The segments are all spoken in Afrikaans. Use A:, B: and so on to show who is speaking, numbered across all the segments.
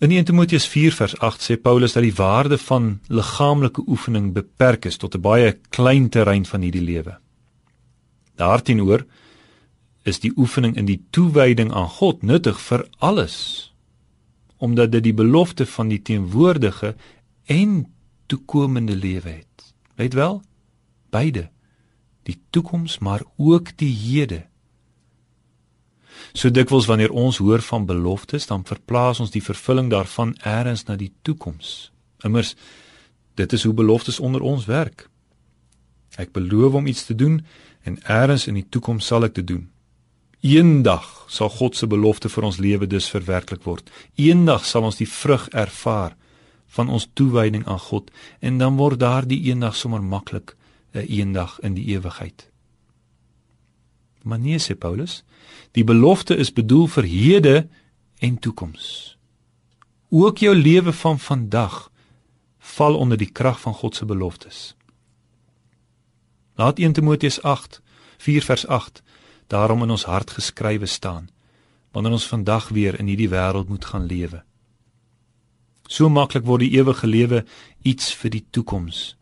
A: In 1 Timoteus 4 vers 8 sê Paulus dat die waarde van liggaamlike oefening beperk is tot 'n baie klein terrein van hierdie lewe. Daarteenoor is die oefening in die toewyding aan God nuttig vir alles omdat dit die belofte van die teenwoordige en toekomende lewe het. Let wel, beide, die toekoms maar ook die hede. So dikwels wanneer ons hoor van beloftes, dan verplaas ons die vervulling daarvan eers na die toekoms. Immers dit is hoe beloftes onder ons werk. Ek beloof om iets te doen en eers in die toekoms sal ek dit doen. Eendag sal God se belofte vir ons lewe dus verwerklik word. Eendag sal ons die vrug ervaar van ons toewyding aan God en dan word daardie eendag sommer maklik 'n eendag in die ewigheid. Maar nee sê Paulus, die belofte is bedoel vir hede en toekoms. Ook jou lewe van vandag val onder die krag van God se beloftes. Laat 1 Timoteus 8 4 vers 8 daarom in ons hart geskrywe staan wanneer ons vandag weer in hierdie wêreld moet gaan lewe. So maklik word die ewige lewe iets vir die toekoms.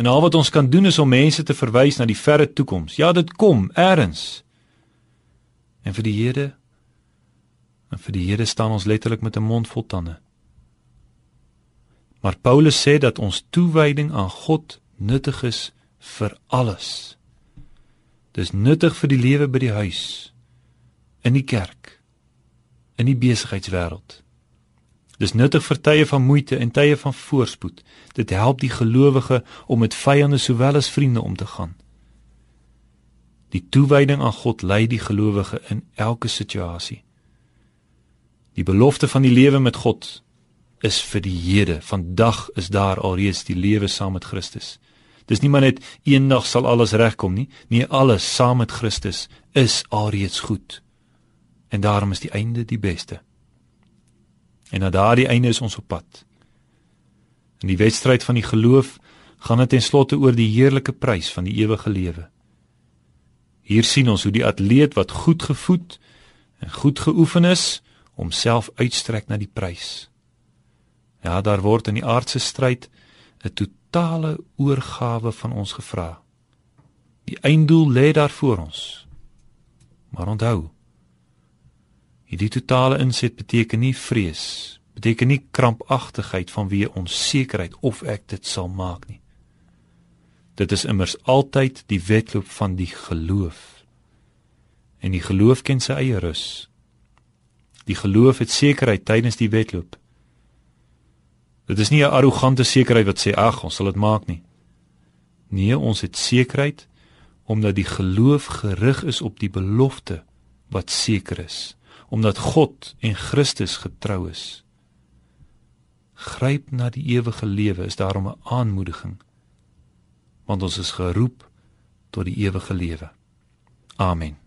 A: En al wat ons kan doen is om mense te verwys na die verre toekoms. Ja, dit kom eers. En vir die Here en vir die Here staan ons letterlik met 'n mond vol tande. Maar Paulus sê dat ons toewyding aan God nuttig is vir alles. Dis nuttig vir die lewe by die huis, in die kerk, in die besigheidswêreld. Dis nuttig vir tye van moeite en tye van voorspoed. Dit help die gelowige om met vyande sowel as vriende om te gaan. Die toewyding aan God lei die gelowige in elke situasie. Die belofte van die lewe met God is vir die hede. Vandag is daar alreeds die lewe saam met Christus. Dis nie maar net eendag sal alles regkom nie. Nee, alles saam met Christus is alreeds goed. En daarom is die einde die beste. En na daardie einde is ons op pad. In die wedstryd van die geloof gaan dit ten slotte oor die heerlike prys van die ewige lewe. Hier sien ons hoe die atleet wat goed gevoed en goed geoefen is, homself uitstrek na die prys. Ja, daar word in die aardse stryd 'n totale oorgawe van ons gevra. Die einddoel lê daar voor ons. Maar onthou, hierdie totale inset beteken nie vrees, beteken nie krampagtigheid van wie onsekerheid of ek dit sal maak nie. Dit is immers altyd die wedloop van die geloof. En die geloof ken sy eie rus. Die geloof het sekerheid tydens die wedloop. Dit is nie 'n arrogante sekerheid wat sê ag, ons sal dit maak nie. Nee, ons het sekerheid omdat die geloof gerig is op die belofte wat seker is, omdat God en Christus getrou is. Gryp na die ewige lewe is daarom 'n aanmoediging want ons is geroep tot die ewige lewe. Amen.